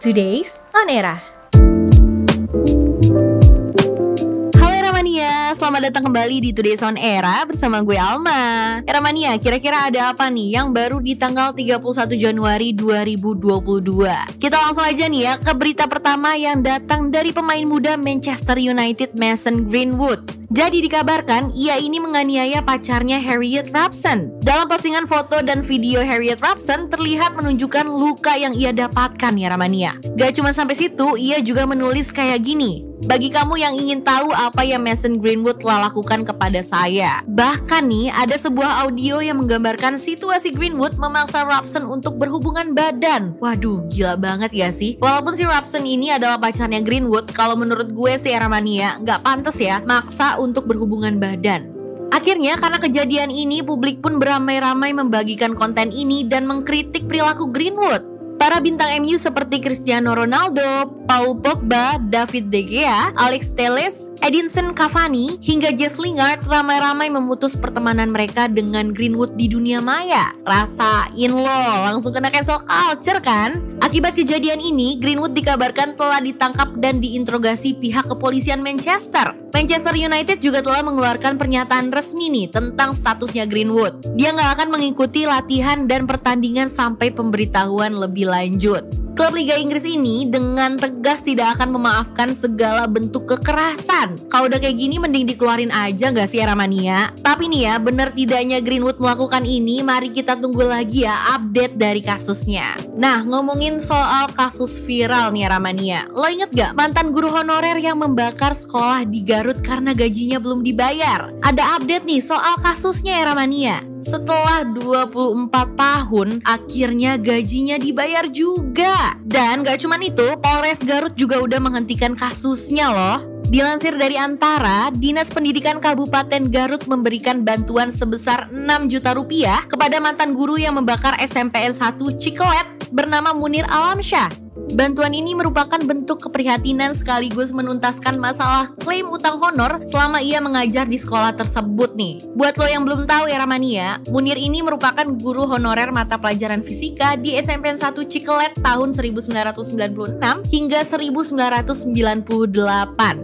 Today's On Era. Selamat datang kembali di Today's On Era bersama gue Alma. Eramania, kira-kira ada apa nih yang baru di tanggal 31 Januari 2022? Kita langsung aja nih ya ke berita pertama yang datang dari pemain muda Manchester United Mason Greenwood. Jadi dikabarkan ia ini menganiaya pacarnya Harriet Rapson. Dalam postingan foto dan video Harriet Rapson terlihat menunjukkan luka yang ia dapatkan ya Ramania. Gak cuma sampai situ, ia juga menulis kayak gini. Bagi kamu yang ingin tahu apa yang Mason Greenwood telah lakukan kepada saya. Bahkan nih, ada sebuah audio yang menggambarkan situasi Greenwood memaksa Robson untuk berhubungan badan. Waduh, gila banget ya sih? Walaupun si Robson ini adalah pacarnya Greenwood, kalau menurut gue sih Eramania nggak pantas ya maksa untuk berhubungan badan. Akhirnya karena kejadian ini publik pun beramai-ramai membagikan konten ini dan mengkritik perilaku Greenwood. Para bintang MU seperti Cristiano Ronaldo, Paul Pogba, David De Gea, Alex Telles, Edinson Cavani, hingga Jess Lingard ramai-ramai memutus pertemanan mereka dengan Greenwood di dunia maya. Rasain loh, langsung kena cancel culture kan? Akibat kejadian ini, Greenwood dikabarkan telah ditangkap dan diinterogasi pihak kepolisian Manchester. Manchester United juga telah mengeluarkan pernyataan resmi nih tentang statusnya Greenwood. Dia nggak akan mengikuti latihan dan pertandingan sampai pemberitahuan lebih lanjut. Klub Liga Inggris ini dengan tegas tidak akan memaafkan segala bentuk kekerasan. Kalau udah kayak gini mending dikeluarin aja gak sih Ramania? Tapi nih ya, bener tidaknya Greenwood melakukan ini, mari kita tunggu lagi ya update dari kasusnya. Nah, ngomongin soal kasus viral nih Ramania. Lo inget gak mantan guru honorer yang membakar sekolah di Garut karena gajinya belum dibayar? Ada update nih soal kasusnya ya Ramania. Setelah 24 tahun, akhirnya gajinya dibayar juga. Dan gak cuman itu, Polres Garut juga udah menghentikan kasusnya loh. Dilansir dari Antara, Dinas Pendidikan Kabupaten Garut memberikan bantuan sebesar 6 juta rupiah kepada mantan guru yang membakar SMPN 1 Ciklet bernama Munir Alamsyah. Bantuan ini merupakan bentuk keprihatinan sekaligus menuntaskan masalah klaim utang honor selama ia mengajar di sekolah tersebut nih. Buat lo yang belum tahu ya Ramania, Munir ini merupakan guru honorer mata pelajaran fisika di SMPN 1 Cikelet tahun 1996 hingga 1998.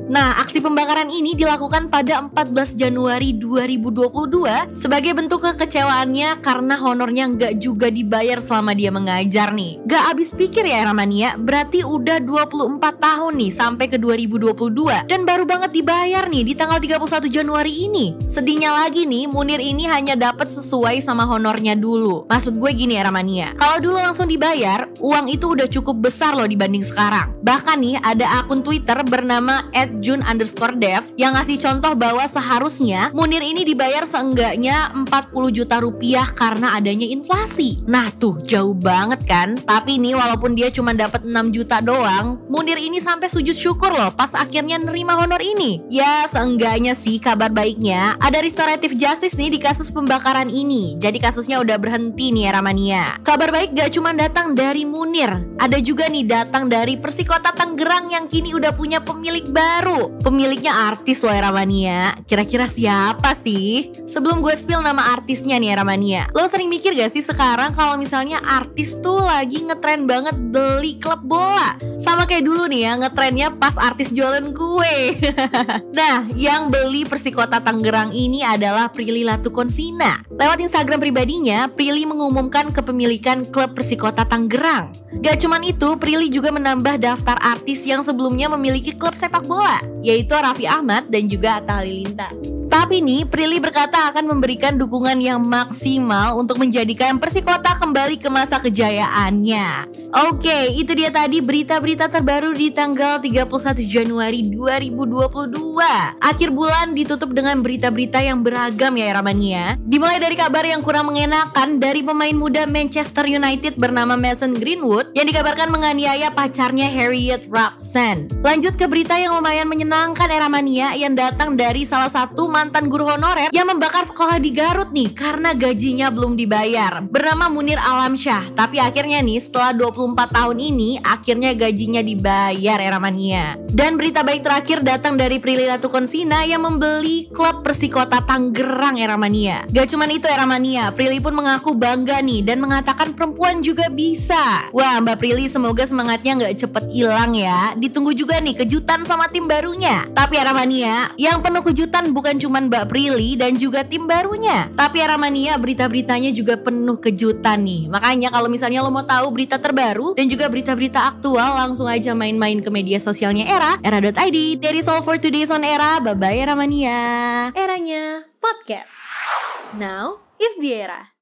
Nah, aksi pembakaran ini dilakukan pada 14 Januari 2022 sebagai bentuk kekecewaannya karena honornya nggak juga dibayar selama dia mengajar nih. Gak habis pikir ya Ramania, berarti udah 24 tahun nih sampai ke 2022 dan baru banget dibayar nih di tanggal 31 Januari ini. Sedihnya lagi nih, Munir ini hanya dapat sesuai sama honornya dulu. Maksud gue gini ya Ramania, kalau dulu langsung dibayar, uang itu udah cukup besar loh dibanding sekarang. Bahkan nih ada akun Twitter bernama @jun_dev yang ngasih contoh bahwa seharusnya Munir ini dibayar seenggaknya 40 juta rupiah karena adanya inflasi. Nah tuh jauh banget kan? Tapi nih walaupun dia cuma dapat 6 juta doang, Munir ini sampai sujud syukur loh pas akhirnya nerima honor ini. Ya, seenggaknya sih kabar baiknya ada restoratif justice nih di kasus pembakaran ini. Jadi kasusnya udah berhenti nih Ramania. Kabar baik gak cuma datang dari Munir, ada juga nih datang dari Persikota Tangerang yang kini udah punya pemilik baru. Pemiliknya artis loh Ramania. Kira-kira siapa sih? Sebelum gue spill nama artisnya nih Ramania. Lo sering mikir gak sih sekarang kalau misalnya artis tuh lagi ngetren banget beli klub klub bola. Sama kayak dulu nih ya, ngetrennya pas artis jualan kue. nah, yang beli Persikota Tangerang ini adalah Prilly Latukonsina. Lewat Instagram pribadinya, Prilly mengumumkan kepemilikan klub Persikota Tangerang. Gak cuman itu, Prilly juga menambah daftar artis yang sebelumnya memiliki klub sepak bola, yaitu Raffi Ahmad dan juga Atta Halilintar. Tapi nih, Prilly berkata akan memberikan dukungan yang maksimal untuk menjadikan Persikota kembali ke masa kejayaannya. Oke, itu dia tadi berita-berita terbaru di tanggal 31 Januari 2022. Akhir bulan ditutup dengan berita-berita yang beragam ya Ramania. Dimulai dari kabar yang kurang mengenakan dari pemain muda Manchester United bernama Mason Greenwood yang dikabarkan menganiaya pacarnya Harriet Robson. Lanjut ke berita yang lumayan menyenangkan era mania yang datang dari salah satu mantan guru honorer yang membakar sekolah di Garut nih karena gajinya belum dibayar. Bernama Munir Alamsyah. Tapi akhirnya nih setelah 24 tahun ini akhirnya gajinya dibayar era mania. Dan berita baik terakhir datang dari Prilly Latukonsina yang membeli klub Persikota Tanggerang era mania. Gak cuman itu era mania, Prilly pun mengaku bangga nih dan mengatakan perempuan juga bisa. Wah Mbak Prilly semoga semangatnya nggak cepet hilang ya. Ditunggu juga nih kejutan sama tim barunya. Tapi era mania, yang penuh kejutan bukan cuma Mbak Prilly dan juga tim barunya. Tapi era mania berita-beritanya juga penuh kejutan nih. Makanya kalau misalnya lo mau tahu berita terbaru dan juga berita-berita aktual langsung aja main-main ke media sosialnya Era, era.id. Dari all for today's on Era. Bye-bye Era Mania. Eranya podcast. Now is the era.